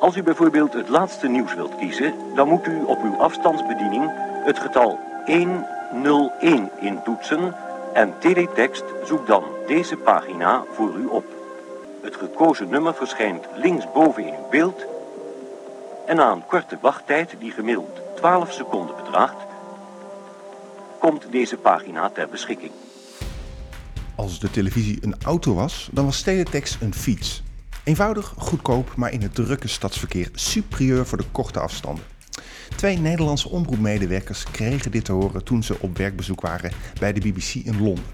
Als u bijvoorbeeld het laatste nieuws wilt kiezen, dan moet u op uw afstandsbediening het getal 101 intoetsen en teletext zoekt dan deze pagina voor u op. Het gekozen nummer verschijnt linksboven in uw beeld en na een korte wachttijd die gemiddeld 12 seconden bedraagt, komt deze pagina ter beschikking. Als de televisie een auto was, dan was teletext een fiets. Eenvoudig, goedkoop, maar in het drukke stadsverkeer superieur voor de korte afstanden. Twee Nederlandse omroepmedewerkers kregen dit te horen toen ze op werkbezoek waren bij de BBC in Londen.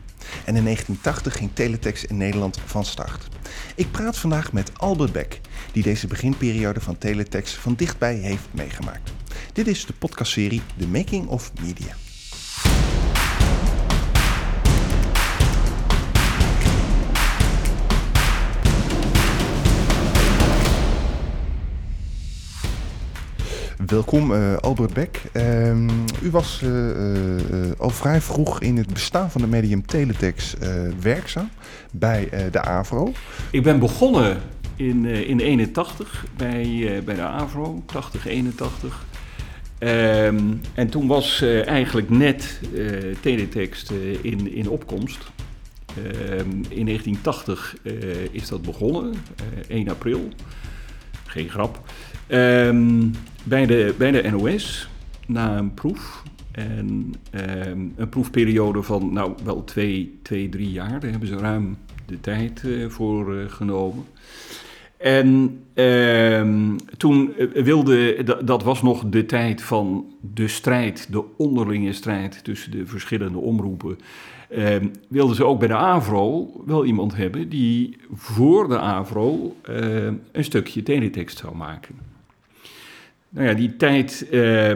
En in 1980 ging teletext in Nederland van start. Ik praat vandaag met Albert Beck, die deze beginperiode van teletext van dichtbij heeft meegemaakt. Dit is de podcastserie The Making of Media. Welkom uh, Albert Beck. Uh, u was uh, al vrij vroeg in het bestaan van de medium Teletext werkzaam bij de AVRO. Ik ben begonnen in, in 81 bij, bij de AVRO, 80, 81. Um, en toen was eigenlijk net Teletext in, in opkomst. Um, in 1980 is dat begonnen, 1 april. Geen grap. Um, bij, de, bij de NOS, na een proef. En um, een proefperiode van nou wel twee, twee, drie jaar. Daar hebben ze ruim de tijd uh, voor uh, genomen. En um, toen wilde, dat was nog de tijd van de strijd, de onderlinge strijd tussen de verschillende omroepen. Um, wilden ze ook bij de AVRO wel iemand hebben die voor de AVRO uh, een stukje teletext zou maken. Nou ja, die tijd uh,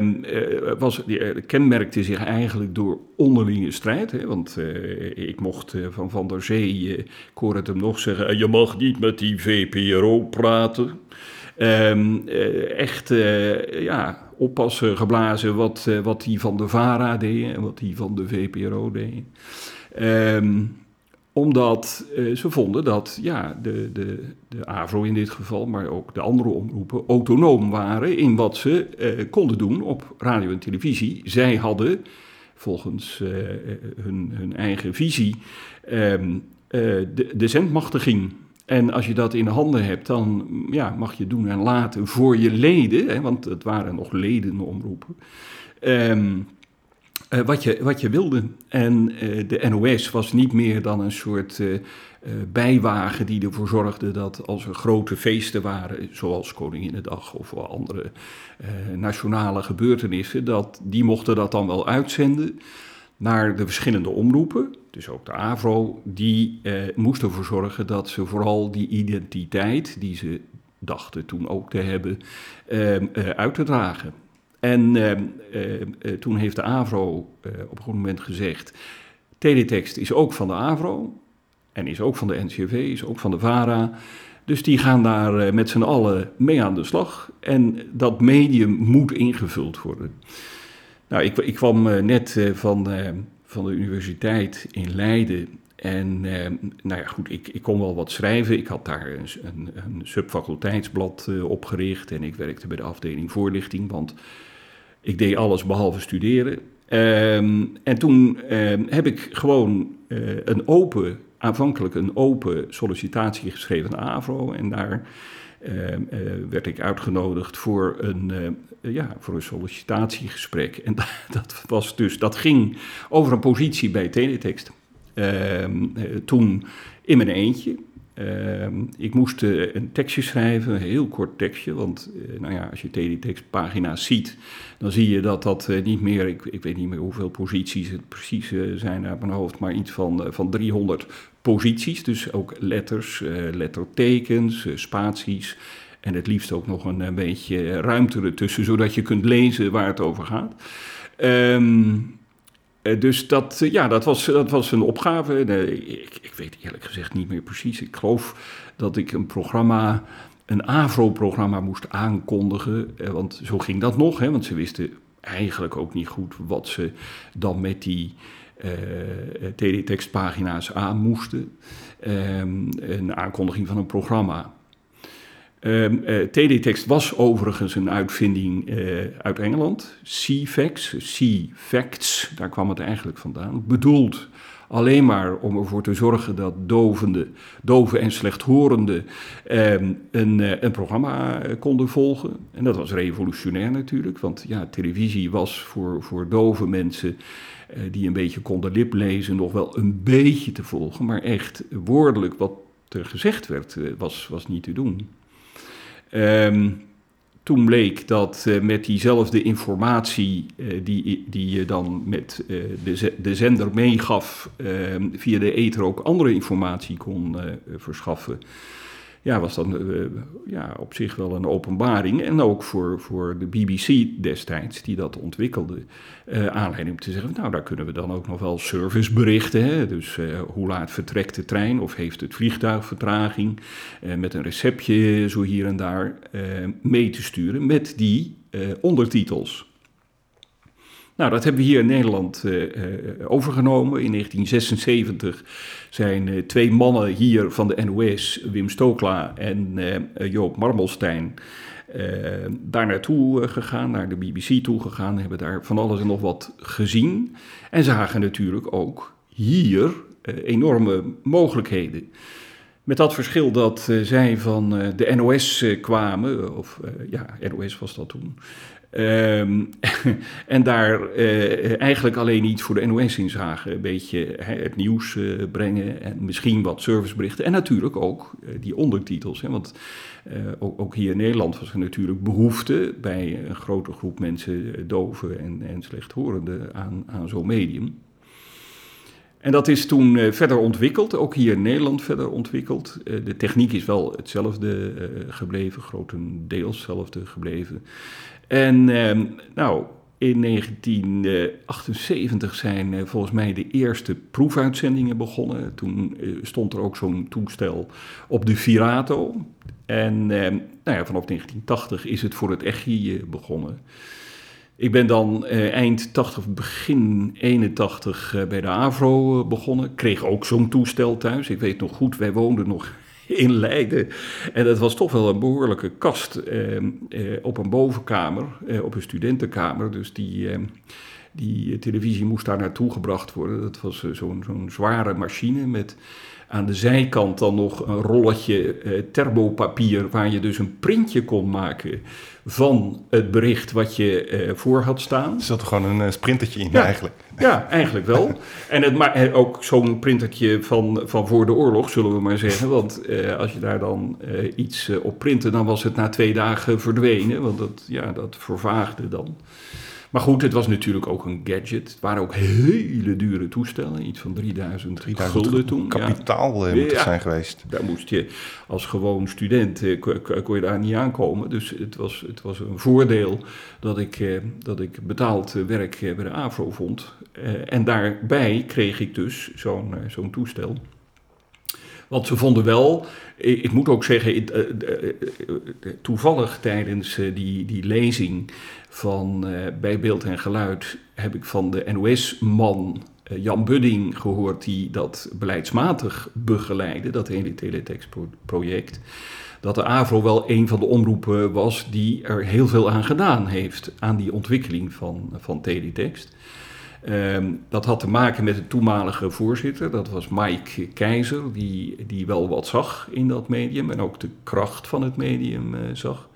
was, die, uh, kenmerkte zich eigenlijk door onderlinge strijd. Hè, want uh, ik mocht van Van der Zee, ik hoor het hem nog zeggen, je mag niet met die VPRO praten. Um, echt, ja, oppassen geblazen wat, wat die van de VARA deed en wat die van de VPRO deed. Um, omdat uh, ze vonden dat ja, de, de, de AVRO in dit geval, maar ook de andere omroepen, autonoom waren in wat ze konden doen op radio en televisie. Zij hadden volgens hun, hun, eigen visie um, de, de zendmachtiging. En als je dat in handen hebt, dan ja, mag je doen en laten voor je leden, hè, want het waren nog ledenomroepen. Um, uh, wat, je, wat je wilde. En uh, de NOS was niet meer dan een soort uh, bijwagen die ervoor zorgde dat als er grote feesten waren, zoals Koninginnedag of andere nationale gebeurtenissen, dat die mochten dat dan wel uitzenden naar de verschillende omroepen. Dus ook de AVRO, die moest ervoor zorgen dat ze vooral die identiteit, die ze dachten toen ook te hebben, uit te dragen. En uh, uh, toen heeft de AVRO op een goed moment gezegd: Teletext is ook van de AVRO en is ook van de NCV, is ook van de VARA. Dus die gaan daar met z'n allen mee aan de slag. En dat medium moet ingevuld worden. Nou, ik, ik kwam net van, van de universiteit in Leiden. En nou ja, goed, ik, ik kon wel wat schrijven. Ik had daar een, een, een subfaculteitsblad opgericht en ik werkte bij de afdeling voorlichting. Want ik deed alles behalve studeren. Um, en toen um, heb ik gewoon een open, aanvankelijk een open sollicitatie geschreven aan AVRO. En daar werd ik uitgenodigd voor een, ja, voor een sollicitatiegesprek. En dat, was dus, dat ging over een positie bij Teletext. toen in mijn eentje. Uh, ik moest uh, een tekstje schrijven, een heel kort tekstje. Want uh, nou ja, als je teletext-pagina's ziet, dan zie je dat dat eh, niet meer, ik, ik, weet niet meer hoeveel posities het precies zijn uit mijn hoofd, maar iets van, van 300 posities. Dus ook letters, lettertekens, spaties. En het liefst ook nog een, beetje ruimte ertussen, zodat je kunt lezen waar het over gaat. Um, dus dat, uh, ja, dat, was, dat was een opgave. Uh, ik, ik, weet eerlijk gezegd niet meer precies. Ik geloof dat ik een programma, een AVRO-programma moest aankondigen. want zo ging dat nog, hè, want ze wisten eigenlijk ook niet goed wat ze dan met die teletextpagina's aan moesten. Ehm, een aankondiging van een programma. Um, uh, teletext was overigens een uitvinding uh, uit Engeland. C-Facts, C-Facts, daar kwam het eigenlijk vandaan. Bedoeld alleen maar om ervoor te zorgen dat dovende, doven en slechthorenden um, een, uh, een programma konden volgen. En dat was revolutionair natuurlijk, want ja, televisie was voor, voor dove mensen die een beetje konden liplezen nog wel een beetje te volgen. Maar echt woordelijk wat er gezegd werd, was, was niet te doen. Um, toen bleek dat uh, met diezelfde informatie uh, die, die je dan met uh, de, de zender meegaf, ehm, via de ether ook andere informatie kon verschaffen ja, was dan uh, ja, op zich wel een openbaring. En ook voor, voor de BBC destijds, die dat ontwikkelde, uh, aanleiding om te zeggen: Nou, daar kunnen we dan ook nog wel serviceberichten. Hè? Dus uh, hoe laat vertrekt de trein of heeft het vliegtuig vertraging? met een receptje zo hier en daar mee te sturen met die ondertitels. Nou, dat hebben we hier in Nederland uh, overgenomen. In 1976 zijn uh, twee mannen hier van de NOS, Wim Stokla en Joop Marmelstein, daar naartoe gegaan, naar de BBC toe gegaan, hebben daar van alles en nog wat gezien. En zagen natuurlijk ook hier enorme mogelijkheden. Met dat verschil dat zij van de NOS kwamen, of ja, NOS was dat toen, Um, en daar uh, eigenlijk alleen iets voor de NOS in zagen. Een beetje het nieuws uh, brengen en misschien wat serviceberichten. En natuurlijk ook uh, die ondertitels. Hè, want ook, ook, hier in Nederland was er natuurlijk behoefte bij een grote groep mensen, doven en, en slechthorenden, aan, aan zo'n medium. En dat is toen verder ontwikkeld, ook hier in Nederland verder ontwikkeld. de techniek is wel hetzelfde gebleven, grotendeels hetzelfde gebleven. En ehm, nou, in 1978 zijn eh, volgens mij de eerste proefuitzendingen begonnen. Toen eh, stond er ook zo'n toestel op de Virato. En ehm, nou ja, vanaf 1980 is het voor het ECHI eh, begonnen. Ik ben dan eind 80, begin 81 bij de AVRO begonnen. Kreeg ook zo'n toestel thuis. Ik weet nog goed, wij woonden nog in Leiden. En dat was toch wel een behoorlijke kast ehm, eh, op een bovenkamer, eh, op een studentenkamer. Dus die, ehm, die televisie moest daar naartoe gebracht worden. Dat was eh, zo'n zo'n zware machine met aan de zijkant dan nog een rolletje eh, termopapier waar je dus een printje kon maken van het bericht wat je eh, voor had staan. Er zat er gewoon een uh, sprintertje in ja, eigenlijk. Ja, eigenlijk wel. en het, maar eh, ook zo'n printertje van, van voor de oorlog, zullen we maar zeggen. Want eh, als je daar dan eh, iets op printte, dan was het na twee dagen verdwenen. Want dat, ja, dat vervaagde dan. Maar goed, het was natuurlijk ook een gadget. Het waren ook hele dure toestellen. Iets van 3000, 3000 gulden toen. Kapitaal ja. moet het zijn geweest. Daar moest je als gewoon student, eh, kon je daar niet aankomen. Dus het was, het was een voordeel dat ik, eh, dat ik betaald werk bij de AVRO vond. En daarbij kreeg ik dus zo'n zo'n toestel. Want ze vonden wel, ik moet ook zeggen, toevallig tijdens die, die lezing van bij beeld en geluid heb ik van de NOS-man Jan Budding gehoord, die dat beleidsmatig begeleidde, dat hele teletext-project. Dat de AVRO wel een van de omroepen was die er heel veel aan gedaan heeft, aan die ontwikkeling van, van teletext. Um, dat had te maken met de toenmalige voorzitter, dat was Mike Keizer, die, die wel wat zag in dat medium en ook de kracht van het medium uh, zag.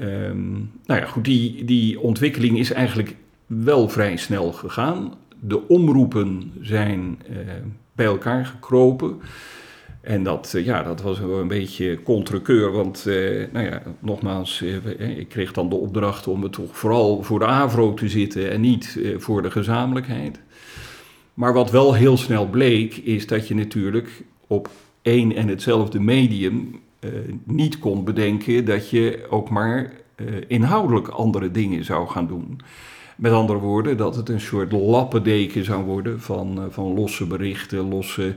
Um, nou ja, goed, die, die ontwikkeling is eigenlijk wel vrij snel gegaan. De omroepen zijn uh, bij elkaar gekropen. En dat, uh, ja, dat was wel een beetje contrekeur, want uh, nou ja, nogmaals, ik kreeg dan de opdracht om het toch vooral voor de AVRO te zitten en niet voor de gezamenlijkheid. Maar wat wel heel snel bleek, is dat je natuurlijk op één en hetzelfde medium niet kon bedenken dat je ook maar inhoudelijk andere dingen zou gaan doen. Met andere woorden, dat het een soort lappendeken zou worden van, uh, van losse berichten, losse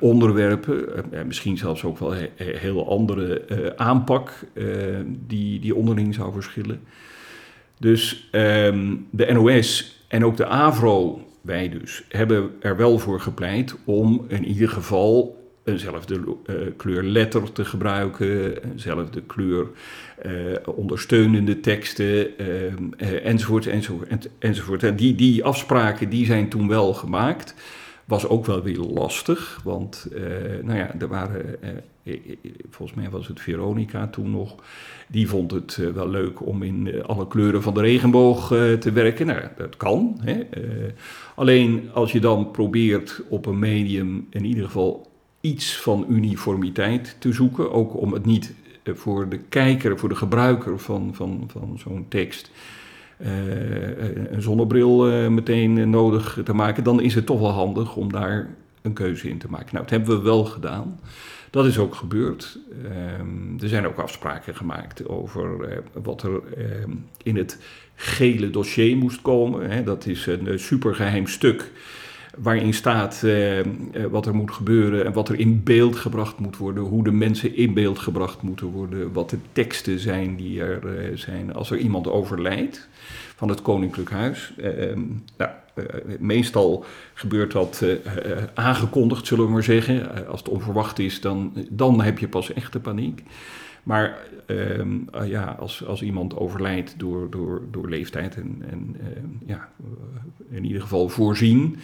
onderwerpen. misschien zelfs ook wel een he heel andere aanpak die, die onderling zou verschillen. Dus um, de NOS en ook de AVRO, wij dus, hebben er wel voor gepleit om in ieder geval eenzelfde kleur letter te gebruiken, eenzelfde kleur ondersteunende teksten, enzovoort, enzovoort, enzovoort. En die, die afspraken die zijn toen wel gemaakt. Was ook wel weer lastig, want nou ja, er waren volgens mij was het Veronica toen nog, die vond het eh, wel leuk om in eh, alle kleuren van de regenboog eh, te werken. Nou, dat kan. Hè. alleen als je dan probeert op een medium in ieder geval iets van uniformiteit te zoeken, ook om het niet voor de kijker, voor de gebruiker van, van, van zo'n tekst. een zonnebril meteen nodig te maken, dan is het toch wel handig om daar een keuze in te maken. Nou, dat hebben we wel gedaan. Dat is ook gebeurd. Ehm, er zijn ook afspraken gemaakt over eh, wat er ehm, in het gele dossier moest komen. Hè. Dat is een uh, supergeheim stuk waarin staat ehm, eh, wat er moet gebeuren en wat er in beeld gebracht moet worden, hoe de mensen in beeld gebracht moeten worden, wat de teksten zijn die er zijn als er iemand overlijdt van het Koninklijk Huis. nou, eh, meestal gebeurt dat eh, eh, aangekondigd, zullen we maar zeggen. als het onverwacht is, dan, dan heb je pas echte paniek. Maar ehm, ja, als, als iemand overlijdt door, door, door leeftijd en, en ja, in ieder geval voorzien,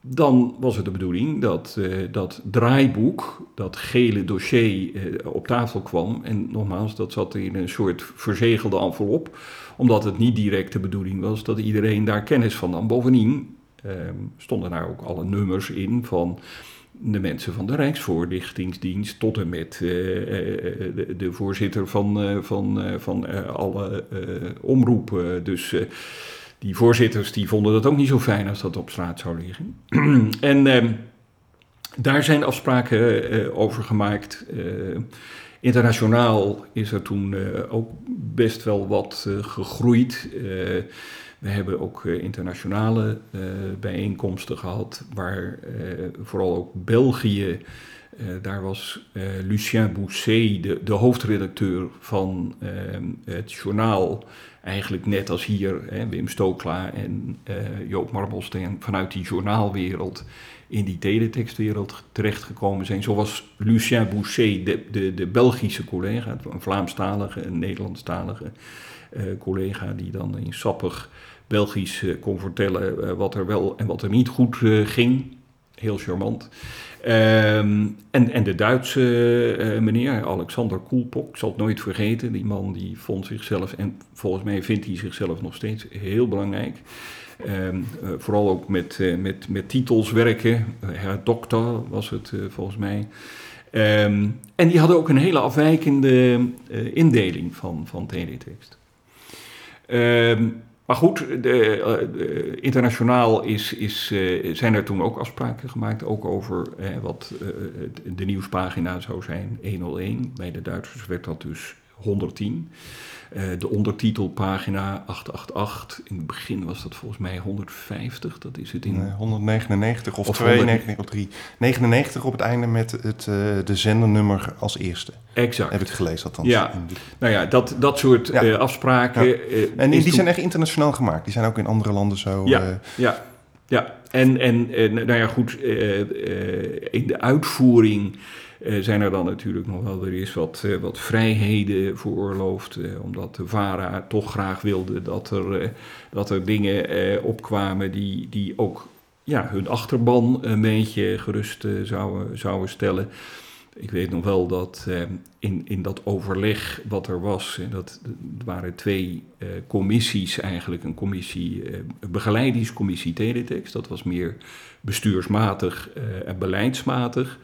dan was het de bedoeling dat dat draaiboek, dat gele dossier, op tafel kwam. En nogmaals, dat zat in een soort verzegelde envelop omdat het niet direct de bedoeling was dat iedereen daar kennis van nam. Bovendien ehm, stonden daar ook alle nummers in van de mensen van de Rijksvoorlichtingsdienst tot en met uh, de, de, voorzitter van, van, van alle omroepen. Dus die voorzitters die vonden dat ook niet zo fijn als dat op straat zou liggen. en ehm, daar zijn afspraken over gemaakt. Internationaal is er toen uh, ook best wel wat uh, gegroeid. Uh, we hebben ook internationale bijeenkomsten gehad, waar vooral ook België, daar was Lucien Bousset, de, de hoofdredacteur van het journaal, eigenlijk net als hier, hè, Wim Stokla en Joop Marbelsteen, vanuit die journaalwereld in die teletextwereld terechtgekomen zijn. Zoals Lucien Boucher, de, de, de Belgische collega, een Vlaamstalige, een Nederlandstalige uh, collega, die dan in sappig Belgisch uh, kon vertellen uh, wat er wel en wat er niet goed ging. Heel charmant. Um, en, en de Duitse meneer, Alexander Koelpok, zal het nooit vergeten. Die man die vond zichzelf, en volgens mij vindt hij zichzelf nog steeds heel belangrijk. Um, uh, vooral ook met, uh, met, met titels werken. Herr Dokter was het volgens mij. Um, en die hadden ook een hele afwijkende indeling van, van teletext. Um, maar goed, de, de, internationaal is, is, zijn er toen ook afspraken gemaakt, ook over wat de nieuwspagina zou zijn, 101. Bij de Duitsers werd dat dus 110. Uh, de ondertitelpagina 888. In het begin was dat volgens mij 150. Dat is het in. Nee, 199 of, of 299 of 399 op het einde met het, uh, de zendernummer als eerste. Exact. Heb ik gelezen althans. Ja. Nou ja, dat, dat soort ja. uh, afspraken. Ja. en die, die zijn echt internationaal gemaakt. Die zijn ook in andere landen zo. Ja, ja. ja. En, en nou ja, goed. in de uitvoering uh, zijn er dan natuurlijk nog wel weer eens wat, uh, wat vrijheden veroorloofd. Uh, omdat de VARA toch graag wilde dat er, dat er dingen opkwamen die, die ook ja, hun achterban een beetje gerust zouden, zouden stellen. Ik weet nog wel dat in, in dat overleg wat er was, en dat er waren twee commissies eigenlijk, een commissie, begeleidingscommissie Teletext, dat was meer bestuursmatig en beleidsmatig.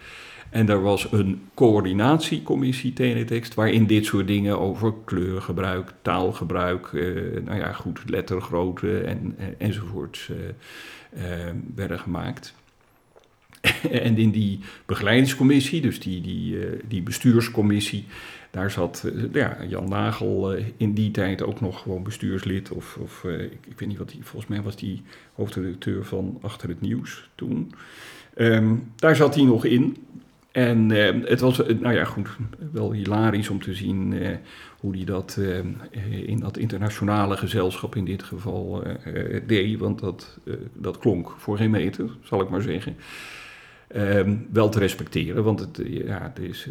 En er was een coördinatiecommissie teletext waarin dit soort dingen over kleurgebruik, taalgebruik, eh, nou ja, goed, lettergrootte en, enzovoorts eh, eh, werden gemaakt. en in die begeleidingscommissie, dus die, die, uh, die bestuurscommissie, daar zat uh, ja, Jan Nagel uh, in die tijd ook nog gewoon bestuurslid. Of, of ik, ik, weet niet wat hij, volgens mij was hij hoofdredacteur van Achter het Nieuws toen. Um, daar zat hij nog in. En uh, het was, nou ja, goed, wel hilarisch om te zien hoe hij dat in dat internationale gezelschap in dit geval deed. Want dat, dat klonk voor geen meter, zal ik maar zeggen. Ehm, wel te respecteren. Want het, ja, het is,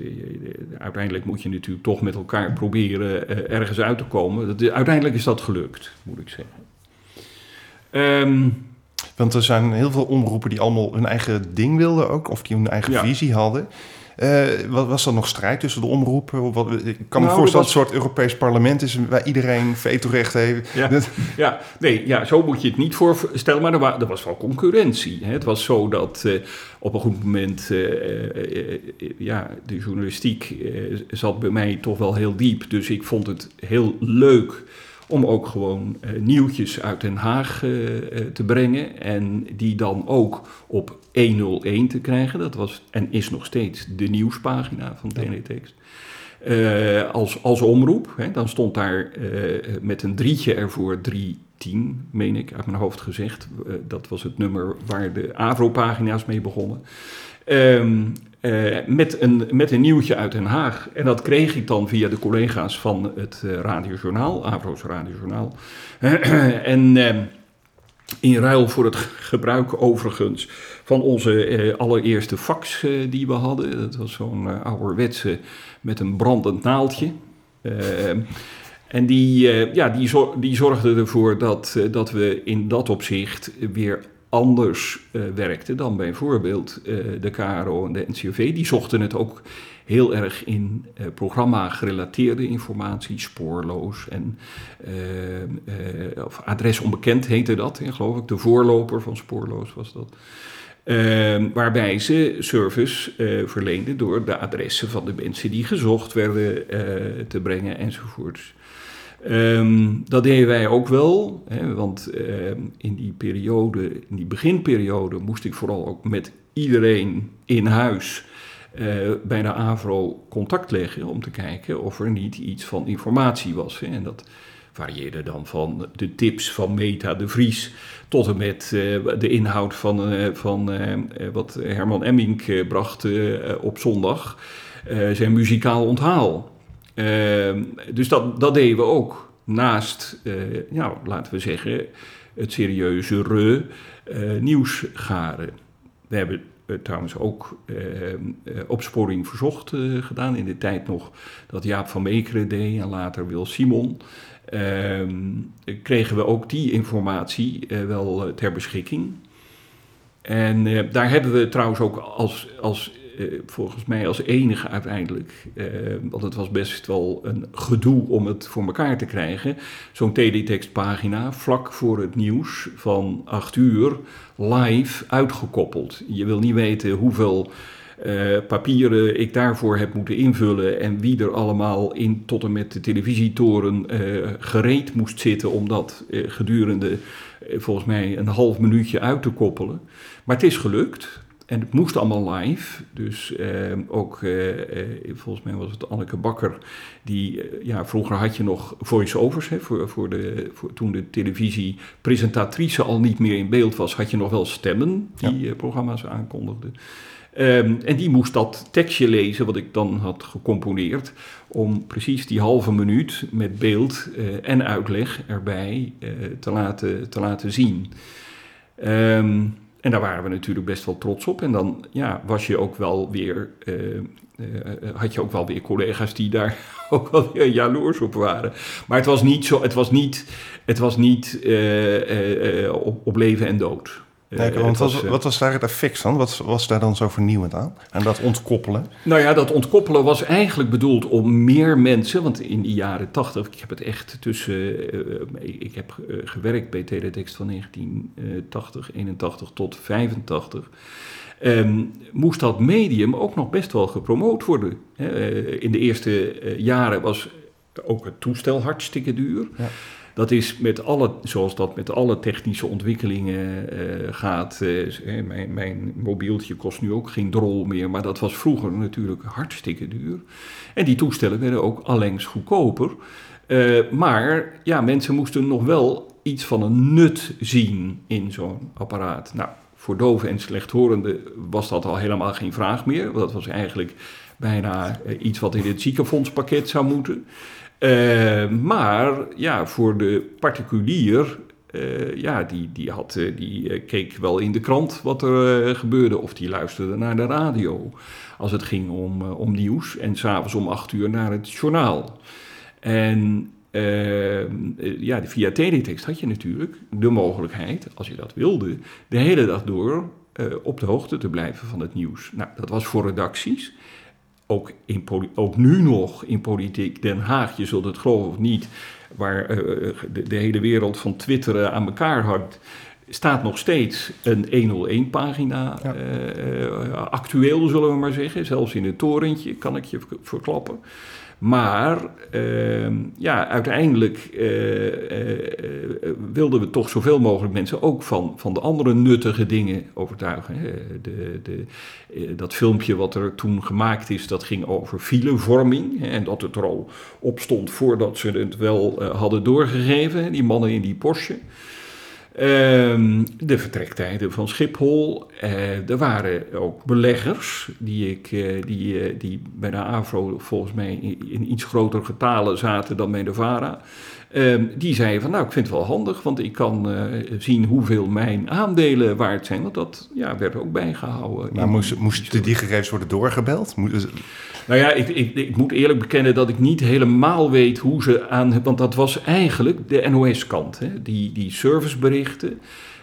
uiteindelijk moet je natuurlijk toch met elkaar proberen ergens uit te komen. Dat, uiteindelijk is dat gelukt, moet ik zeggen. Ehm, want er zijn heel veel omroepen die allemaal hun eigen ding wilden ook, of die hun eigen visie hadden. Uh, was er nog strijd tussen de omroepen? Wat, ik kan me nou, voorstellen dat het een soort Europees parlement is waar iedereen vetorecht heeft. Ja, ja, nee, ja, zo moet je het niet voorstellen, maar er, was, er was wel concurrentie. Hè. Het was zo dat uh, op een goed moment, uh, ja, de journalistiek zat bij mij toch wel heel diep. Dus ik vond het heel leuk om ook gewoon uh, nieuwtjes uit Den Haag uh, te brengen en die dan ook op 101 te krijgen. Dat was en is nog steeds de nieuwspagina van. Uh, als, als omroep, hè, dan stond daar met een drietje ervoor 310, meen ik, uit mijn hoofd gezegd. dat was het nummer waar de Avro-pagina's mee begonnen. Um, uh, met, een, met een nieuwtje uit Den Haag. En dat kreeg ik dan via de collega's van het uh, Radiojournaal, Avro's Radiojournaal. en uh, in ruil voor het gebruik overigens van onze allereerste fax die we hadden. Dat was zo'n ouderwetse met een brandend naaldje. en die, ja, die, die zorgde ervoor dat, dat we in dat opzicht weer anders uh, werkte dan bijvoorbeeld uh, de KRO en de NCRV. Die zochten het ook heel erg in uh, programma-gerelateerde informatie, spoorloos en of adres onbekend heette dat, hè, geloof ik. De voorloper van spoorloos was dat. waarbij ze service verleenden door de adressen van de mensen die gezocht werden te brengen enzovoorts. Um, dat deden wij ook wel, hè, want uh, in die periode, in die beginperiode, moest ik vooral ook met iedereen in huis uh, bij de AVRO contact leggen om te kijken of er niet iets van informatie was. Hè. En dat varieerde dan van de tips van Meta de Vries tot en met uh, de inhoud van, van wat Herman Emmink bracht op zondag, zijn muzikaal onthaal. Ehm, dus dat, dat deden we ook. Naast, uh, nou, laten we zeggen, het serieuze re uh, nieuwsgaren. We hebben trouwens ook ehm, opsporing verzocht gedaan in de tijd nog dat Jaap van Meekeren deed en later Wil Simon. Ehm, kregen we ook die informatie wel ter beschikking. En daar hebben we trouwens ook als, als eh, volgens mij als enige uiteindelijk, eh, want het was best wel een gedoe om het voor elkaar te krijgen, zo'n TD-tekstpagina vlak voor het nieuws van 8 uur live uitgekoppeld. Je wil niet weten hoeveel uh, papieren ik daarvoor heb moeten invullen en wie er allemaal in tot en met de televisietoren gereed moest zitten om dat gedurende volgens mij een half minuutje uit te koppelen. Maar het is gelukt. En het moest allemaal live. Dus uh, ook, uh, volgens mij was het Anneke Bakker, die, ja, vroeger had je nog voice-overs, hè, voor, voor de, voor, toen de televisiepresentatrice al niet meer in beeld was, had je nog wel stemmen die programma's aankondigden. Um, en die moest dat tekstje lezen, wat ik dan had gecomponeerd, om precies die halve minuut met beeld en uitleg erbij te, laten, te laten zien. Um, en daar waren we natuurlijk best wel trots op. En dan ja, was je ook wel weer, uh, uh, had je ook wel weer collega's die daar ook wel weer jaloers op waren. Maar het was niet zo, het was niet, het was niet op, op leven en dood. Kijk, want was, eh, wat was daar het effect van? Wat was daar dan zo vernieuwend aan? En dat ontkoppelen? Nou ja, dat ontkoppelen was eigenlijk bedoeld om meer mensen, want in de jaren tachtig, ik heb het echt tussen, uh, ik heb gewerkt bij Teletext van 1980, 81 tot 85. Um, ehm, moest dat medium ook nog best wel gepromoot worden. in de eerste jaren was ook het toestel hartstikke duur. Ja. Dat is met alle, zoals dat met alle technische ontwikkelingen uh, gaat. Uh, mijn, mijn, mobieltje kost nu ook geen drol meer, maar dat was vroeger natuurlijk hartstikke duur. En die toestellen werden ook allengs goedkoper. Uh, maar ja, mensen moesten nog wel iets van een nut zien in zo'n apparaat. Nou, voor doven en slechthorenden was dat al helemaal geen vraag meer. Want dat was eigenlijk bijna iets wat in het ziekenfondspakket zou moeten. Uh, maar ja, voor de particulier eh, ja, die, die, had, eh, die keek wel in de krant wat er gebeurde. Of die luisterde naar de radio als het ging om, om nieuws. En s'avonds om acht uur naar het journaal. En ja, via teletext had je natuurlijk de mogelijkheid, als je dat wilde, de hele dag door op de hoogte te blijven van het nieuws. Nou, dat was voor redacties ook, in, ook nu nog in politiek Den Haag, je zult het geloven of niet, waar uh, de, de, hele wereld van twitteren aan elkaar hangt, staat nog steeds een 101-pagina ja. uh, actueel, zullen we maar zeggen. Zelfs in het torentje, kan ik je verklappen. Maar ehm, ja, uiteindelijk uh, uh, wilden we toch zoveel mogelijk mensen ook van, van de andere nuttige dingen overtuigen. De, de, dat filmpje wat er toen gemaakt is, dat ging over filevorming. En dat het er al op stond voordat ze het wel hadden doorgegeven, die mannen in die Porsche. Ehm, de vertrektijden van Schiphol. Uh, er waren ook beleggers die, ik, uh, die, uh, die bij de AVRO volgens mij in, in, iets groter getalen zaten dan bij de VARA. Ehm, die zeiden van nou ik vind het wel handig, want ik kan zien hoeveel mijn aandelen waard zijn. Want dat ja, werd ook bijgehouden. Maar moesten moest die gegevens worden doorgebeld? Moest, nou ja, ik, ik, ik, moet eerlijk bekennen dat ik niet helemaal weet hoe ze aan. Want dat was eigenlijk de NOS-kant. Die, die serviceberichten,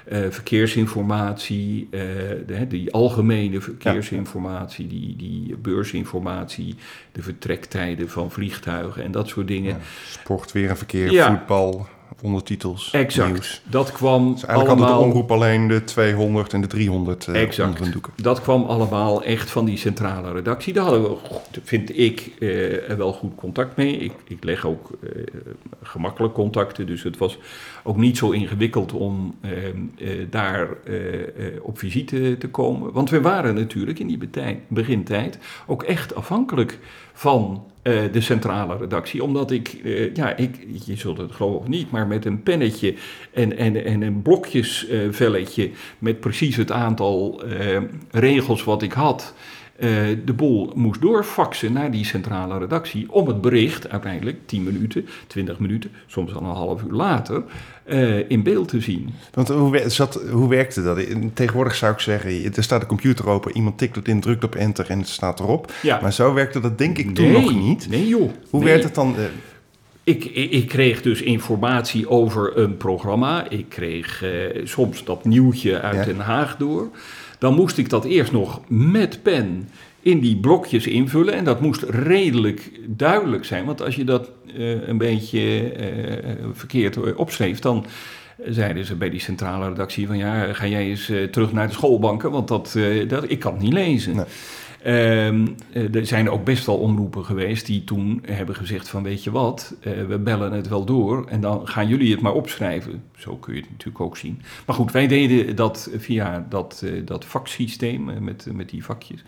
uh, verkeersinformatie, uh, de, die algemene verkeersinformatie, die, die beursinformatie, de vertrektijden van vliegtuigen en dat soort dingen. Ja, sport, weer en verkeer, voetbal ondertitels. Exact. Nieuws. Dat kwam dus eigenlijk allemaal... hadden de omroep alleen de 200 en de 300 uh, exact. doeken. Dat kwam allemaal echt van die centrale redactie. Daar hadden we, vind ik, uh, wel goed contact mee. Ik, ik leg ook uh, gemakkelijk contacten, dus het was ook niet zo ingewikkeld om ehm, daar op visite te komen. Want we waren natuurlijk in die begintijd ook echt afhankelijk van uh, de centrale redactie. Omdat ik, uh, ja, ik, je zult het geloven of niet, maar met een pennetje en, en, en een blokjesvelletje uh, met precies het aantal regels wat ik had. De boel moest doorfaxen naar die centrale redactie om het bericht uiteindelijk 10 minuten, 20 minuten, soms al een half uur later uh, in beeld te zien. Want hoe, zat, hoe werkte dat? Tegenwoordig zou ik zeggen, er staat een computer open, iemand tikt het in, drukt op enter en het staat erop. Ja. Maar zo werkte dat denk ik toen nog niet. Nee joh. Hoe nee. werkt het dan? Uh, ik, ik, ik, kreeg dus informatie over een programma. Ik kreeg uh, soms dat nieuwtje uit ja. Den Haag door. Dan moest ik dat eerst nog met pen in die blokjes invullen. En dat moest redelijk duidelijk zijn. Want als je dat uh, een beetje uh, verkeerd opschreef, dan zeiden ze bij die centrale redactie van ja, ga jij eens terug naar de schoolbanken, want dat, dat, ik kan het niet lezen. Um, er zijn ook best wel omroepen geweest die toen hebben gezegd van weet je wat, we bellen het wel door en dan gaan jullie het maar opschrijven. Zo kun je het natuurlijk ook zien. Maar goed, wij deden dat via dat, dat vaksysteem met, met die vakjes.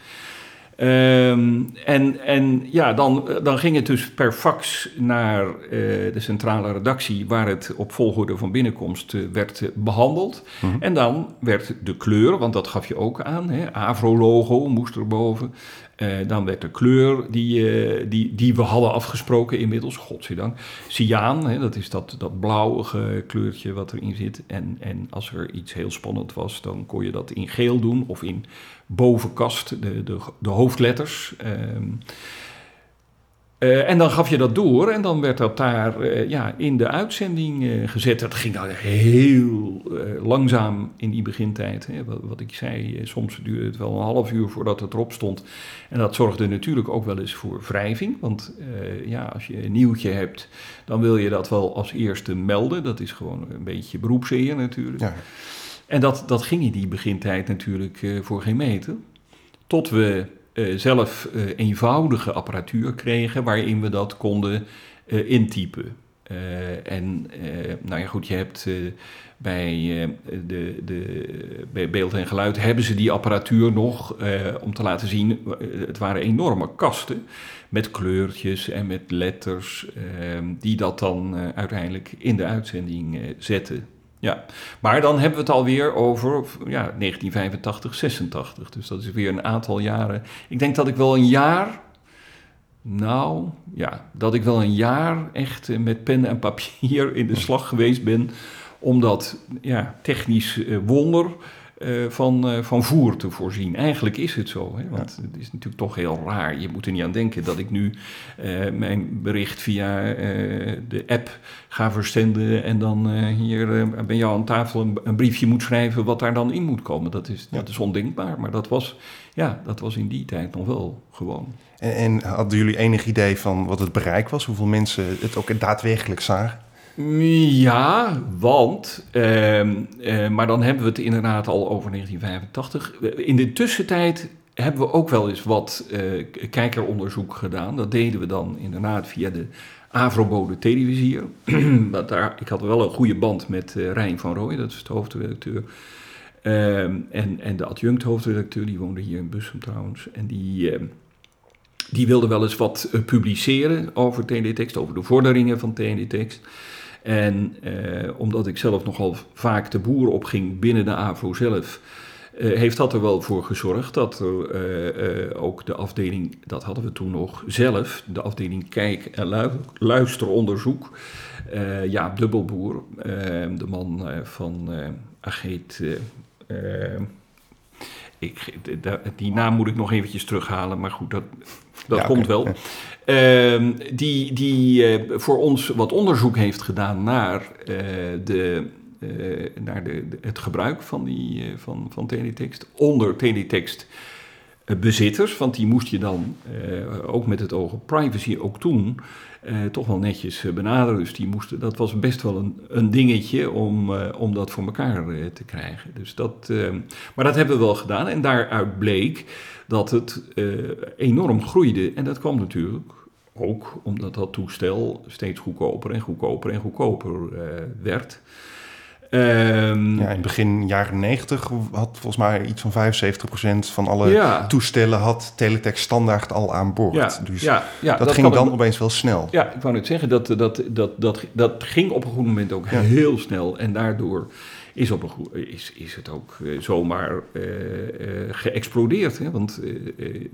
Um, en, en ja, dan, dan ging het dus per fax naar uh, de centrale redactie, waar het op volgorde van binnenkomst uh, werd behandeld. Mm -hmm. En dan werd de kleur, want dat gaf je ook aan, hè, Avro-logo moest erboven. Uh, dan werd de kleur die, die, die we hadden afgesproken inmiddels, godzijdank, cyaan, hè, dat is dat, dat blauwige kleurtje wat erin zit. En, en als er iets heel spannend was, dan kon je dat in geel doen of in bovenkast, de, de, de hoofdletters. Um, uh, en dan gaf je dat door en dan werd dat daar uh, ja, in de uitzending uh, gezet. Dat ging dan heel langzaam in die begintijd. Hè. Wat, wat, ik zei, soms duurde het wel een half uur voordat het erop stond. En dat zorgde natuurlijk ook wel eens voor wrijving. Want ja, als je een nieuwtje hebt, dan wil je dat wel als eerste melden. Dat is gewoon een beetje beroepseer natuurlijk. Ja. En dat, dat ging in die begintijd natuurlijk voor geen meter. Tot we uh, zelf uh, eenvoudige apparatuur kregen waarin we dat konden intypen. en nou ja, goed, je hebt bij, de, de, bij beeld en geluid hebben ze die apparatuur nog om te laten zien. Het waren enorme kasten met kleurtjes en met letters, die dat dan uiteindelijk in de uitzending zetten. Ja, maar dan hebben we het alweer over ja, 1985, 86. Dus dat is weer een aantal jaren. Ik denk dat ik wel een jaar, nou ja, dat ik wel een jaar echt met pen en papier in de slag geweest ben om dat ja, technisch wonder uh, van, uh, van voer te voorzien. Eigenlijk is het zo, hè? want het is natuurlijk toch heel raar. Je moet er niet aan denken dat ik nu uh, mijn bericht via de app ga verzenden en dan hier bij jou aan tafel een, een, briefje moet schrijven wat daar dan in moet komen. Dat is, ja. dat is ondenkbaar, maar dat was, ja, dat was in die tijd nog wel gewoon. En, en hadden jullie enig idee van wat het bereik was? Hoeveel mensen het ook daadwerkelijk zagen? Ja, want, ehm, eh, maar dan hebben we het inderdaad al over 1985. In de tussentijd hebben we ook wel eens wat uh, kijkeronderzoek gedaan. Dat deden we dan inderdaad via de Avrobode televisier. daar, ik had wel een goede band met Rijn van Rooij, dat is de hoofdredacteur. Ehm, en, en de adjunct hoofdredacteur, die woonde hier in Bussum trouwens. En die, ehm, die wilde wel eens wat publiceren over teletext, over de vorderingen van teletext. En eh, omdat ik zelf nogal vaak de boer opging binnen de AVO zelf, uh, heeft dat er wel voor gezorgd dat er uh, ook de afdeling, dat hadden we toen nog zelf, de afdeling Kijk- en Luisteronderzoek, ja, Dubbelboer, de man van Ageet. Ik, die naam moet ik nog eventjes terughalen, maar goed, dat, dat komt wel. Ehm, die die uh, voor ons wat onderzoek heeft gedaan naar, uh, de, uh, naar de, de, het gebruik van, die, van, van teletext onder teletext bezitters. Want die moest je dan ook met het oog op privacy ook toen toch wel netjes benaderen. Dus die moesten, dat was best wel een, een dingetje om, om dat voor elkaar te krijgen. Dus dat, ehm, maar dat hebben we wel gedaan en daaruit bleek dat het enorm groeide. En dat kwam natuurlijk ook omdat dat toestel steeds goedkoper en goedkoper en goedkoper werd. Um, ja, in begin jaren 90 had volgens mij iets van 75% van alle ja. toestellen had teletext standaard al aan boord. Ja, dus ja, dat, dat ging dan opeens wel snel. Ja, ik wou net zeggen, dat, dat, dat, dat, dat ging op een goed moment ook heel snel. En daardoor is, op een is, is het ook uh, zomaar uh, uh, geëxplodeerd. Hè? Want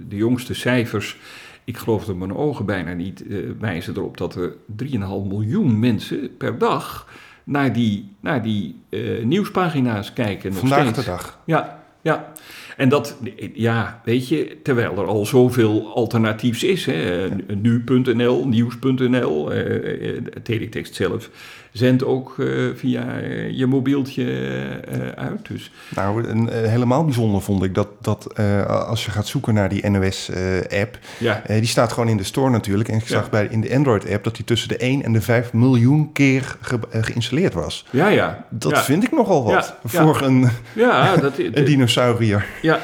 de jongste cijfers, ik geloof er mijn ogen bijna niet, wijzen erop dat er 3,5 miljoen mensen per dag naar die, naar die nieuwspagina's kijken. Nog Vandaag steeds. de dag. Ja, ja. En dat, ja, weet je, terwijl er al zoveel alternatiefs is. Hè, Nu.nl, nieuws.nl, uh, teletext zelf zendt ook uh, via je mobieltje uh, uit. Dus. Nou, een, helemaal bijzonder vond ik dat, dat als je gaat zoeken naar die NOS-app, ja. die staat gewoon in de store natuurlijk. En ik zag bij, in de Android-app dat die tussen de 1 en de 5 miljoen keer ge, geïnstalleerd was. Ja, ja. Dat ja. vind ik nogal wat voor een, ja, dat, een dinosaurier. Ja,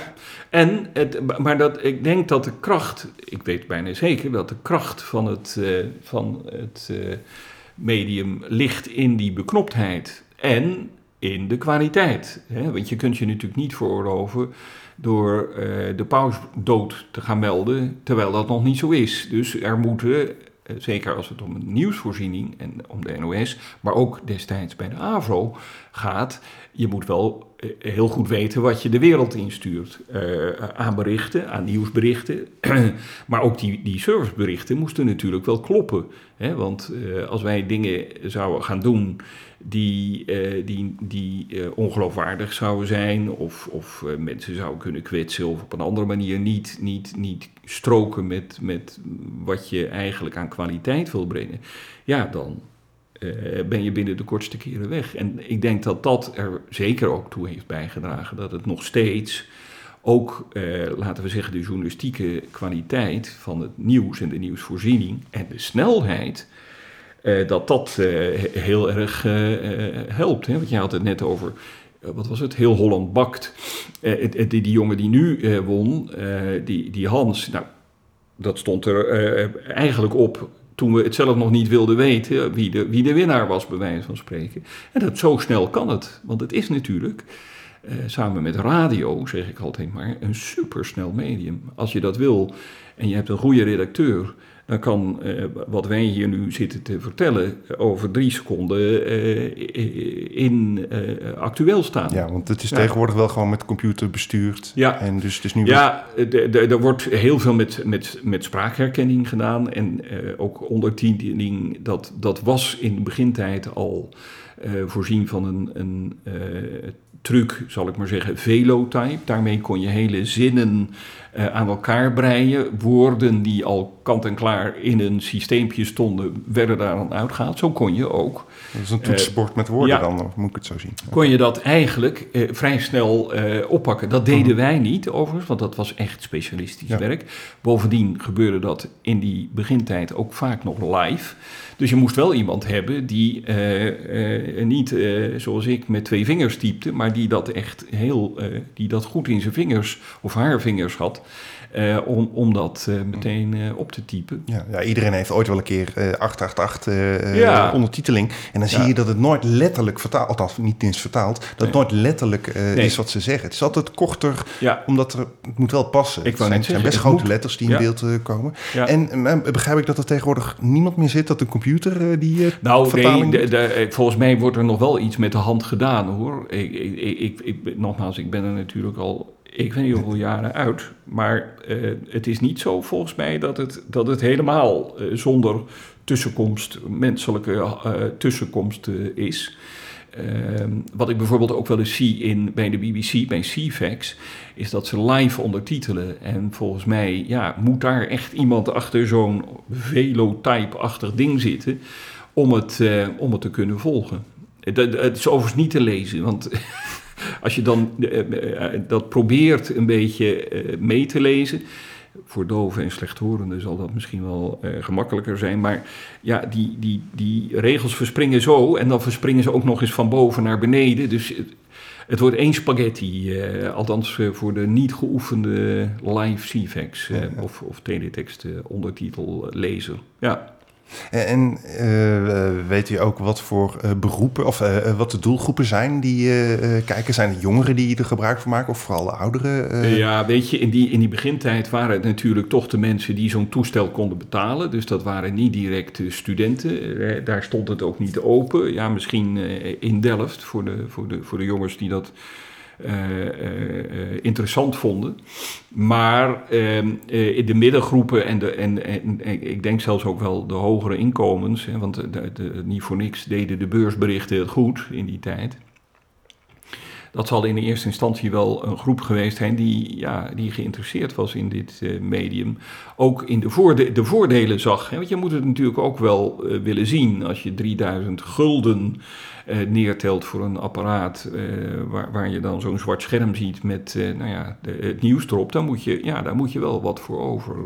en het, maar dat, ik denk dat de kracht, ik weet bijna zeker dat de kracht van het, uh, van het uh, medium ligt in die beknoptheid en in de kwaliteit. Hè? Want je kunt je natuurlijk niet veroorloven door uh, de pauze dood te gaan melden, terwijl dat nog niet zo is. Dus er moeten, zeker als het om een nieuwsvoorziening en om de NOS, maar ook destijds bij de AVRO gaat, je moet wel eh, heel goed weten wat je de wereld instuurt. Uh, aan berichten, aan nieuwsberichten. maar ook die, die serviceberichten moesten natuurlijk wel kloppen. Hè? Want uh, als wij dingen zouden gaan doen die, die, die ongeloofwaardig zouden zijn... of, of mensen zouden kunnen kwetsen of op een andere manier niet, niet, niet stroken met, met wat je eigenlijk aan kwaliteit wil brengen... ja, dan, ben je binnen de kortste keren weg. En ik denk dat dat er zeker ook toe heeft bijgedragen dat het nog steeds ook, uh, laten we zeggen, de journalistieke kwaliteit van het nieuws en de nieuwsvoorziening en de snelheid, uh, dat dat heel erg helpt. Hè? Want je had het net over wat was het? Heel Holland bakt. Die, jongen die nu won, die, die Hans, nou, dat stond er eigenlijk op toen we het zelf nog niet wilden weten wie de, wie de winnaar was, bij wijze van spreken. En dat zo snel kan het, want het is natuurlijk, eh, samen met radio, zeg ik altijd maar, een supersnel medium. Als je dat wil en je hebt een goede redacteur, dan kan uh, wat wij hier nu zitten te vertellen over drie seconden uh, in uh, actueel staan. Ja, want het is ja. tegenwoordig wel gewoon met computer bestuurd. Ja, en dus het is nu ja er wordt heel veel met, met, met spraakherkenning gedaan en ook ondertiteling. Dat, dat was in de begintijd al voorzien van een, een truc, zal ik maar zeggen, velotype. Daarmee kon je hele zinnen uh, aan elkaar breien. Woorden die al kant-en-klaar in een systeempje stonden, werden daar dan uitgehaald. Zo kon je ook. Dat is een toetsenbord uh, met woorden ja, dan, moet ik het zo zien. Kon je dat eigenlijk uh, vrij snel oppakken. Dat deden mhm. wij niet overigens, want dat was echt specialistisch ja. werk. Bovendien gebeurde dat in die begintijd ook vaak nog live. Dus je moest wel iemand hebben die niet, zoals ik, met twee vingers typte, maar die dat echt heel, die dat goed in zijn vingers of haar vingers had. Uh, om, om dat uh, meteen uh, op te typen. Ja, ja, iedereen heeft ooit wel een keer 888 ja. ondertiteling. En dan zie je dat het nooit letterlijk vertaald, althans niet eens vertaald, dat nee. het nooit letterlijk nee. is wat ze zeggen. Het is altijd korter, omdat er, het moet wel passen. Ik het zijn, zijn best grote moet. letters die in beeld komen. En begrijp ik dat er tegenwoordig niemand meer zit, dat een computer die nou, vertaling nee, de, de, volgens mij wordt er nog wel iets met de hand gedaan hoor. Ik, ik, ik, ik, nogmaals, ik ben er natuurlijk al ik weet niet hoeveel jaren uit. Maar uh, het is niet zo volgens mij dat het, dat het helemaal uh, zonder tussenkomst, menselijke uh, tussenkomst is. Ehm, wat ik bijvoorbeeld ook wel eens zie in, bij de BBC, bij CFAX, is dat ze live ondertitelen. En volgens mij ja, moet daar echt iemand achter zo'n velotype-achtig ding zitten om het, om het te kunnen volgen. Het is overigens niet te lezen, want als je dan uh, dat probeert een beetje mee te lezen. Voor doven en slechthorenden zal dat misschien wel gemakkelijker zijn. Maar ja, die, die, die regels verspringen zo. En dan verspringen ze ook nog eens van boven naar beneden. Dus het, wordt één spaghetti. althans voor de niet geoefende live CFAX of, of teletext ondertitellezer. Ja. En uh, weet u ook wat voor uh, beroepen of wat de doelgroepen zijn die kijken? Zijn het jongeren die er gebruik van maken of vooral ouderen? Ja, weet je, in die, in die begintijd waren het natuurlijk toch de mensen die zo'n toestel konden betalen. Dus dat waren niet direct studenten. daar stond het ook niet open. Ja, misschien in Delft voor de, voor, de, voor de jongens die dat interessant vonden. Maar ehm, in de middengroepen en, de, en, en, ik denk zelfs ook wel de hogere inkomens, hè, want de, de, niet voor niks deden de beursberichten het goed in die tijd. Dat zal in de eerste instantie wel een groep geweest zijn die, ja, die geïnteresseerd was in dit medium. Ook in de, voorde de voordelen zag. Hè, want je moet het natuurlijk ook wel willen zien als je 3000 gulden uh, neertelt voor een apparaat waar, waar je dan zo'n zwart scherm ziet met nou ja, het nieuws erop, dan moet je, ja, daar moet je wel wat voor over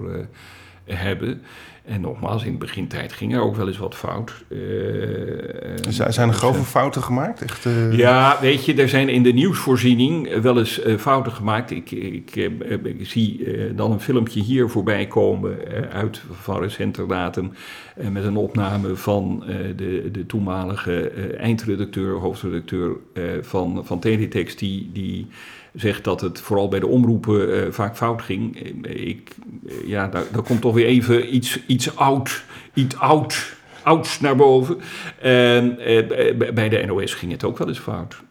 hebben. En nogmaals, in de begintijd ging er ook wel eens wat fout. Uh, zijn er grove fouten gemaakt? Echt, uh... Ja, weet je, er zijn in de nieuwsvoorziening wel eens uh, fouten gemaakt. Ik, ik, ik zie dan een filmpje hier voorbij komen uit van recenter datum. met een opname van de, de toenmalige eindredacteur, hoofdredacteur van, van Teletext, die, die zegt dat het vooral bij de omroepen uh, vaak fout ging. Ik, ja, daar, daar, komt toch weer even iets, iets oud, iets oud, ouds naar boven. En uh, bij de NOS ging het ook wel eens fout.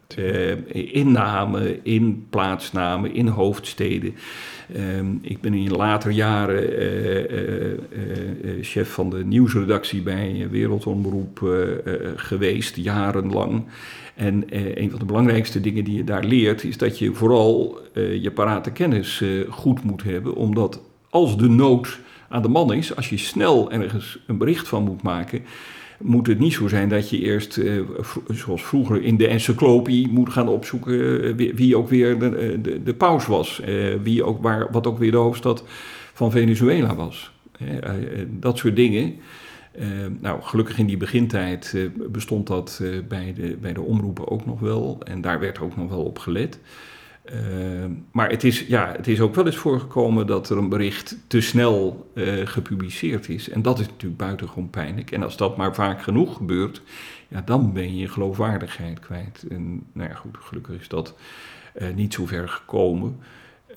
In namen, in plaatsnamen, in hoofdsteden. Um, ik ben in later jaren chef van de nieuwsredactie bij Wereldomroep geweest, jarenlang. En eh, een van de belangrijkste dingen die je daar leert, is dat je vooral eh, je parate kennis eh, goed moet hebben. Omdat als de nood aan de man is, als je snel ergens een bericht van moet maken, moet het niet zo zijn dat je eerst, zoals vroeger in de encyclopie, moet gaan opzoeken wie, ook weer de, de, de paus was. wie ook, waar, wat ook weer de hoofdstad van Venezuela was. dat soort dingen. Uh, nou, gelukkig in die begintijd uh, bestond dat uh, bij, de, bij de omroepen ook nog wel. En daar werd ook nog wel op gelet. maar het is, ja, het is ook wel eens voorgekomen dat er een bericht te snel gepubliceerd is. En dat is natuurlijk buitengewoon pijnlijk. En als dat maar vaak genoeg gebeurt, ja, dan ben je je geloofwaardigheid kwijt. En nou ja, goed, gelukkig is dat niet zo ver gekomen.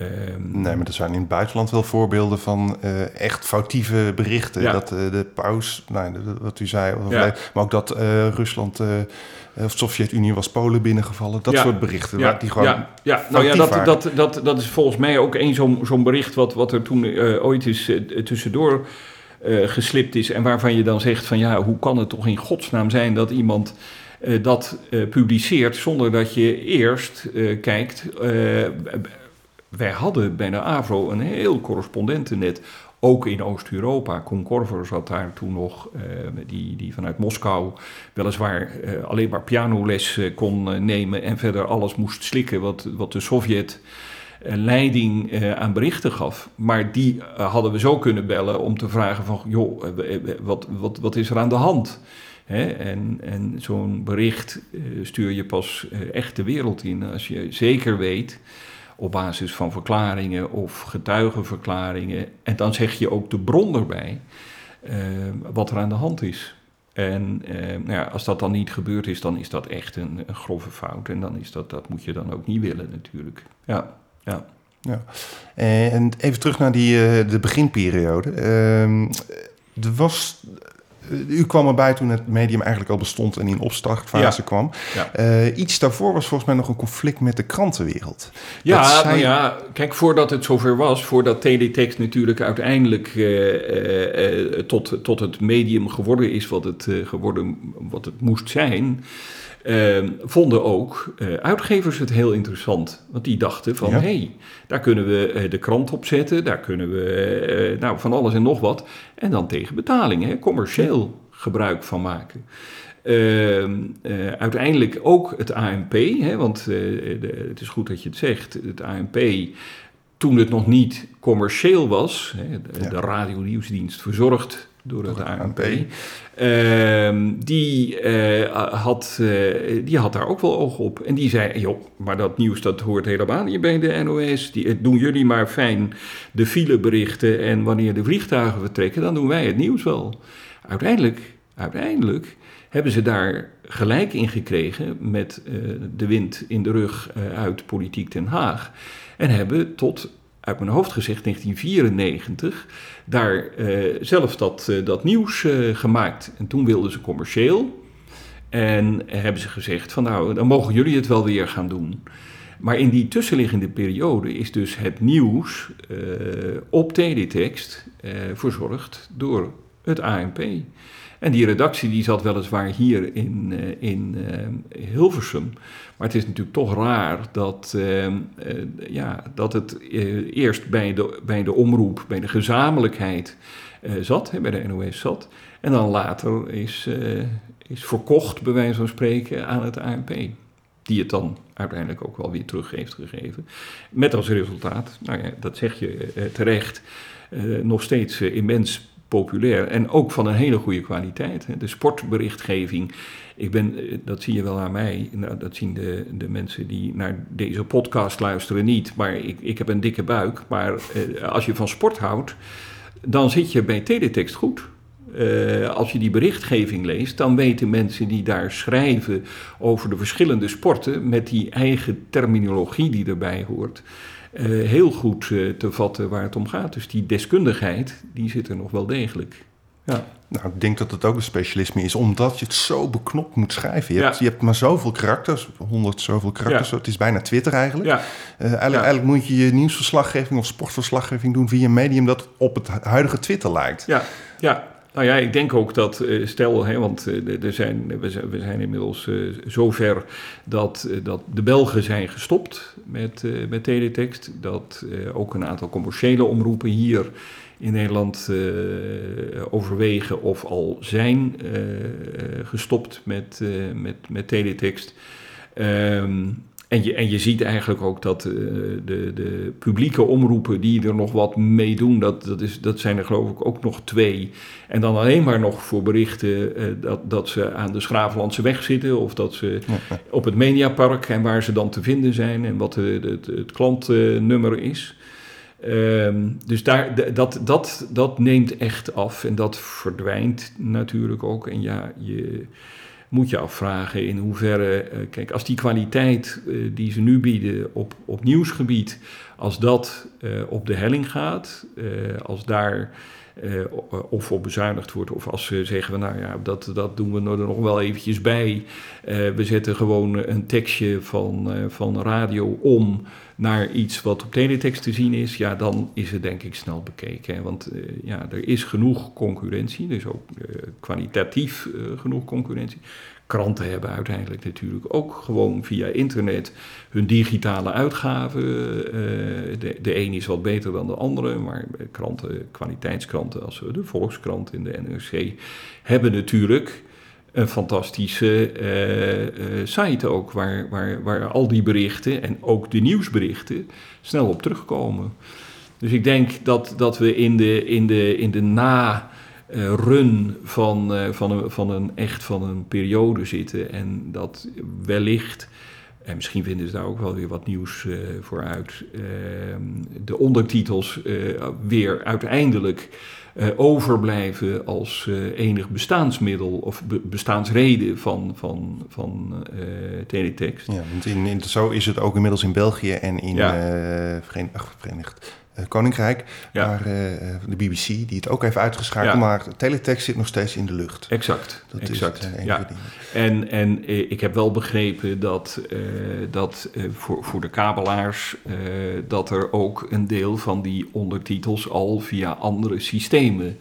Ehm, Nee, maar er zijn in het buitenland wel voorbeelden van eh, echt foutieve berichten. Ja. Dat eh, de paus, nou, de- wat u zei, of- Ja. maar ook dat eh, Rusland of Sovjet-Unie was Polen binnengevallen. Dat Ja. soort berichten. Ja, die gewoon ja, ja. nou ja, dat, waren. dat, dat, dat is volgens mij ook één zo'n zo'n bericht wat, wat er toen ooit is tussendoor geslipt is. En waarvan je dan zegt van ja, hoe kan het toch in godsnaam zijn dat iemand dat publiceert zonder dat je eerst kijkt. Wij hadden bij de AVRO een heel correspondentennet. Ook in Oost-Europa. Koen Korver zat daar toen nog, eh, die, die vanuit Moskou weliswaar eh, alleen maar pianoles eh, kon nemen en verder alles moest slikken wat, wat de Sovjet leiding aan berichten gaf. Maar die hadden we zo kunnen bellen om te vragen van, joh, wat, wat, wat is er aan de hand? Hè? En, en zo'n bericht stuur je pas echt de wereld in als je zeker weet op basis van verklaringen of getuigenverklaringen. En dan zeg je ook de bron erbij, eh, wat er aan de hand is. En eh, nou ja, als dat dan niet gebeurd is, dan is dat echt een, een grove fout. En dan is dat, dat moet je dan ook niet willen natuurlijk. Ja, ja. En even terug naar die, eh, de beginperiode. Ehm, er was, u kwam erbij toen het medium eigenlijk al bestond en in opstartfase Ja. kwam. Ja. Eh, iets daarvoor was volgens mij nog een conflict met de krantenwereld. Ja, zij- nou ja, kijk, voordat het zover was, voordat teletext natuurlijk uiteindelijk eh, eh, eh, tot, tot het medium geworden is wat het, eh, geworden, wat het moest zijn, eh, vonden ook eh, uitgevers het heel interessant. Want die dachten van, Ja. hé, hey, daar kunnen we eh, de krant op zetten, daar kunnen we eh, nou, van alles en nog wat. En dan tegen betaling, hè, commercieel gebruik van maken. Ehm, eh, uiteindelijk ook het ANP, hè, want de- het is goed dat je het zegt. Het ANP, toen het nog niet commercieel was, hè, de, Ja. de radionieuwsdienst verzorgd door het ANP, ehm, die, eh, had, eh, die had daar ook wel oog op. En die zei, joh, maar dat nieuws dat hoort helemaal niet bij de NOS. Die, doen jullie maar fijn de fileberichten en wanneer de vliegtuigen vertrekken, dan doen wij het nieuws wel. Uiteindelijk, uiteindelijk hebben ze daar gelijk in gekregen met eh, de wind in de rug uit Politiek Den Haag. En hebben tot, uit mijn hoofd gezegd, 1994, daar eh, zelf dat, eh, dat nieuws eh, gemaakt. En toen wilden ze commercieel. En hebben ze gezegd van nou, dan mogen jullie het wel weer gaan doen. Maar in die tussenliggende periode is dus het nieuws op teletext verzorgd door het ANP. En die redactie die zat weliswaar hier in, eh, in eh, Hilversum. Maar het is natuurlijk toch raar dat, eh, eh, ja, dat het eerst bij de, bij de omroep, bij de gezamenlijkheid zat, bij de NOS zat. En dan later is, is verkocht, bij wijze van spreken, aan het ANP. Die het dan uiteindelijk ook wel weer terug heeft gegeven. Met als resultaat, nou ja, dat zeg je terecht, nog steeds immens populair en ook van een hele goede kwaliteit. De sportberichtgeving, ik ben, eh, dat zie je wel aan mij, nou, dat zien de, de mensen die naar deze podcast luisteren niet, maar ik, ik heb een dikke buik. Maar eh, als je van sport houdt, dan zit je bij teletext goed. Eh, als je die berichtgeving leest, dan weten mensen die daar schrijven over de verschillende sporten, met die eigen terminologie die erbij hoort, eh, heel goed eh, te vatten waar het om gaat. Dus die deskundigheid, die zit er nog wel degelijk. Ja, Nou, ik denk dat het ook een specialisme is, omdat je het zo beknopt moet schrijven. Je, Ja. hebt, je hebt maar zoveel karakters, honderd zoveel karakters. Ja. Het is bijna Twitter eigenlijk. ja, Eh, eigenlijk, Ja. eigenlijk moet je je nieuwsverslaggeving of sportverslaggeving doen via een medium dat op het huidige Twitter lijkt. ja, ja. Nou ja, ik denk ook dat, eh, stel, hè, want eh, er zijn, we, zijn, we zijn inmiddels eh, zover dat, dat de Belgen zijn gestopt met, eh, met teletext. Dat ook een aantal commerciële omroepen hier in Nederland overwegen of al zijn gestopt met, met, met teletext. Ehm, en, je, en je ziet eigenlijk ook dat eh, de, de publieke omroepen die er nog wat mee doen, dat, dat, is, dat zijn er geloof ik ook nog twee. En dan alleen maar nog voor berichten eh, dat, dat ze aan de Schravenlandse weg zitten of dat ze op het Mediapark en waar ze dan te vinden zijn en wat de, de- het, het klantnummer is. Ehm, dus daar, dat, dat, dat neemt echt af en dat verdwijnt natuurlijk ook. En ja, je, moet je afvragen in hoeverre, uh, kijk, als die kwaliteit uh, die ze nu bieden op, op nieuwsgebied, als dat uh, op de helling gaat, als daar of op bezuinigd wordt, of als ze zeggen, nou ja, dat, dat doen we er nog wel eventjes bij. we zetten gewoon een tekstje van, van radio om naar iets wat op teletext te zien is, ja, dan is het denk ik snel bekeken. Want ja, er is genoeg concurrentie, dus ook uh, kwalitatief genoeg concurrentie. Kranten hebben uiteindelijk natuurlijk ook gewoon via internet hun digitale uitgaven. de, de een is wat beter dan de andere, maar kranten, kwaliteitskranten als de Volkskrant in de NRC hebben natuurlijk een fantastische uh, uh, site ook, waar, waar, waar al die berichten en ook de nieuwsberichten snel op terugkomen. Dus ik denk dat, dat we in de, in de, in de na-run van, uh, van, een, van, een, echt van een periode zitten en dat wellicht, en misschien vinden ze daar ook wel weer wat nieuws voor uit, ehm, de ondertitels weer uiteindelijk uh, overblijven als uh, enig bestaansmiddel of be bestaansreden van, van, van uh, teletext. Ja, want in, in, zo is het ook inmiddels in België en in ja. Verenigd, ach, Verenigd Koninkrijk. Ja. Maar de BBC, die het ook heeft uitgeschakeld, ja. maar teletext zit nog steeds in de lucht. Exact. Dat exact. is het ja. En, en ik heb wel begrepen dat, uh, dat uh, voor, voor de kabelaars, uh, dat er ook een deel van die ondertitels al via andere systemen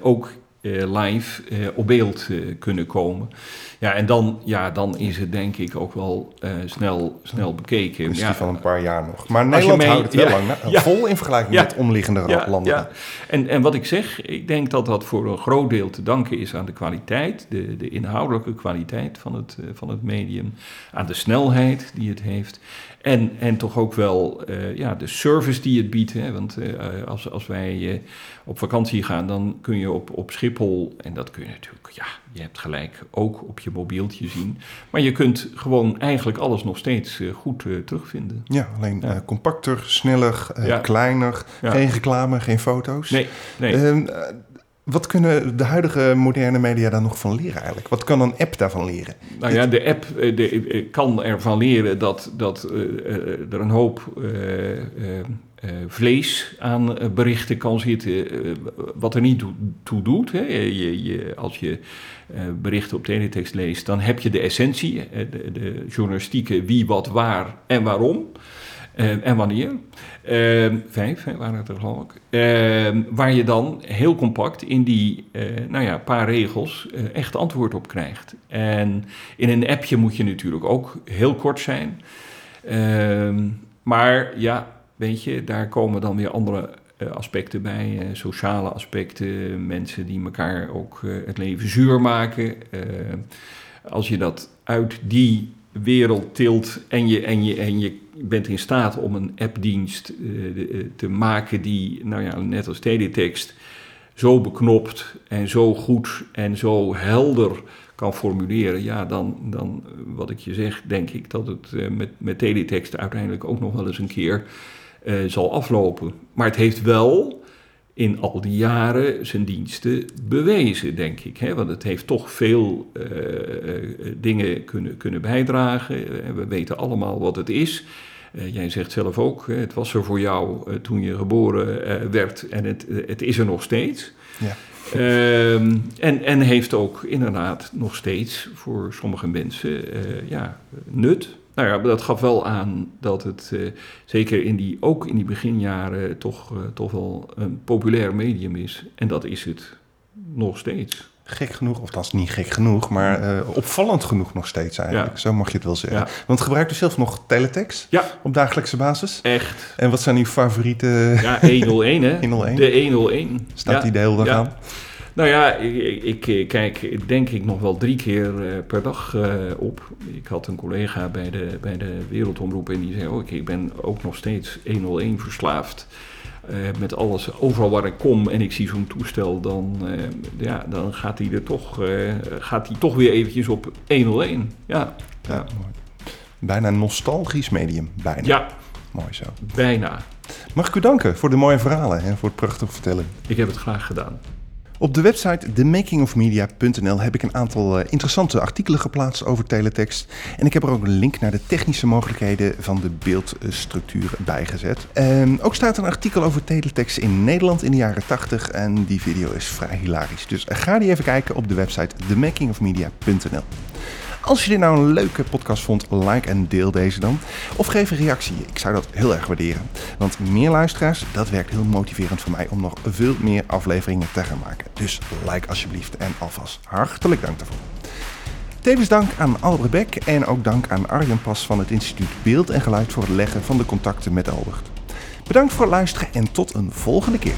ook live op beeld kunnen komen. Ja, en dan, ja, dan is het denk ik ook wel snel, snel bekeken. Misschien ja, van een paar jaar nog. Maar Nederland mee, houdt het wel ja, lang ja, vol in vergelijking met omliggende landen. Ja. En, en wat ik zeg, ik denk dat dat voor een groot deel te danken is aan de kwaliteit, de, de inhoudelijke kwaliteit van het, van het medium, aan de snelheid die het heeft. En, en toch ook wel uh, ja, de service die het biedt. Hè? Want uh, als, als wij uh, op vakantie gaan, dan kun je op, op Schiphol, en dat kun je natuurlijk, ja, je hebt gelijk, ook op je mobieltje zien. Maar je kunt gewoon eigenlijk alles nog steeds goed terugvinden. Ja, alleen ja. compacter, sneller, ja. kleiner, ja. geen reclame, geen foto's. Nee, nee. Wat kunnen de huidige moderne media daar nog van leren eigenlijk? Wat kan een app daarvan leren? Nou ja, de app de, kan ervan leren dat, dat er een hoop vlees aan berichten kan zitten, wat er niet toe doet. Hè. Je, je, als je berichten op teletext leest, dan heb je de essentie, de, de journalistieke wie, wat, waar en waarom. Uh, en wanneer? Uh, vijf hè, waren het er geloof ik. Uh, waar je dan heel compact in die nou ja, paar regels echt antwoord op krijgt. En in een appje moet je natuurlijk ook heel kort zijn. Ehm, maar ja, weet je, daar komen dan weer andere aspecten bij. sociale aspecten, mensen die elkaar ook het leven zuur maken. als je dat uit die wereld tilt en je, en je, en je bent in staat om een appdienst uh, te maken die, nou ja, net als teletext, zo beknopt en zo goed en zo helder kan formuleren, ja, dan, dan wat ik je zeg, denk ik dat het uh, met, met teletext uiteindelijk ook nog wel eens een keer zal aflopen. Maar het heeft wel in al die jaren zijn diensten bewezen, denk ik. Hè? Want het heeft toch veel uh, dingen kunnen, kunnen bijdragen. En we weten allemaal wat het is. Uh, jij zegt zelf ook, het was er voor jou toen je geboren werd en het, het is er nog steeds. Ja. Uh, en, en heeft ook inderdaad nog steeds voor sommige mensen ja, nut. Nou ja, dat gaf wel aan dat het uh, zeker in die, ook in die beginjaren toch, uh, toch wel een populair medium is. En dat is het nog steeds. Gek genoeg, of dat is niet gek genoeg, maar uh, opvallend genoeg nog steeds eigenlijk. Ja. Zo mag je het wel zeggen. Ja. Want gebruikt u zelf nog teletext ja. op dagelijkse basis? Echt. En wat zijn uw favoriete... Ja, 101 hè. 101. De 101. Staat die de hele dag aan? Nou ja, ik, ik, ik, kijk denk ik nog wel drie keer uh, per dag uh, op. Ik had een collega bij de, bij de Wereldomroep en die zei ook, ik ben ook nog steeds 101 verslaafd. Uh, met alles, overal waar ik kom en ik zie zo'n toestel, dan, ja, dan gaat hij er toch, gaat hij toch weer eventjes op 101. Ja, ja. Bijna een nostalgisch medium, bijna. Ja. Mooi zo. Bijna. Mag ik u danken voor de mooie verhalen en voor het prachtige vertellen. Ik heb het graag gedaan. Op de website themakingofmedia.nl heb ik een aantal eh, interessante artikelen geplaatst over teletext. En ik heb er ook een link naar de technische mogelijkheden van de beeldstructuur bijgezet. En ook staat een artikel over teletext in Nederland in de jaren 80 en die video is vrij hilarisch. Dus ga die even kijken op de website themakingofmedia.nl. Als je dit nou een leuke podcast vond, like en deel deze dan. Of geef een reactie. Ik zou dat heel erg waarderen. Want meer luisteraars, dat werkt heel motiverend voor mij om nog veel meer afleveringen te gaan maken. Dus like alsjeblieft en alvast hartelijk dank daarvoor. Tevens dank aan Albert Beck en ook dank aan Arjen Pas van het instituut Beeld en Geluid voor het leggen van de contacten met Albert. Bedankt voor het luisteren en tot een volgende keer.